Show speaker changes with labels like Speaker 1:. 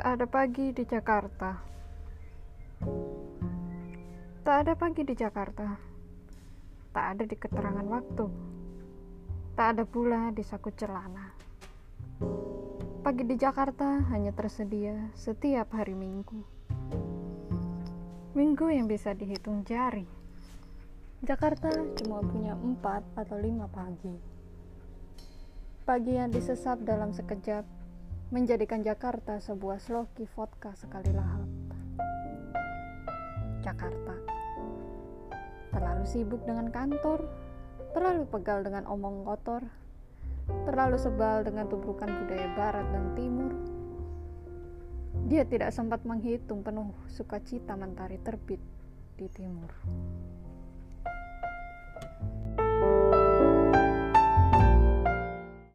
Speaker 1: ada pagi di Jakarta. Tak ada pagi di Jakarta. Tak ada di keterangan waktu. Tak ada pula di saku celana. Pagi di Jakarta hanya tersedia setiap hari Minggu. Minggu yang bisa dihitung jari. Jakarta cuma punya empat atau lima pagi. Pagi yang disesap dalam sekejap menjadikan Jakarta sebuah sloki vodka sekali lahap. Jakarta terlalu sibuk dengan kantor, terlalu pegal dengan omong kotor, terlalu sebal dengan tubrukan budaya barat dan timur. Dia tidak sempat menghitung penuh sukacita mentari terbit di timur.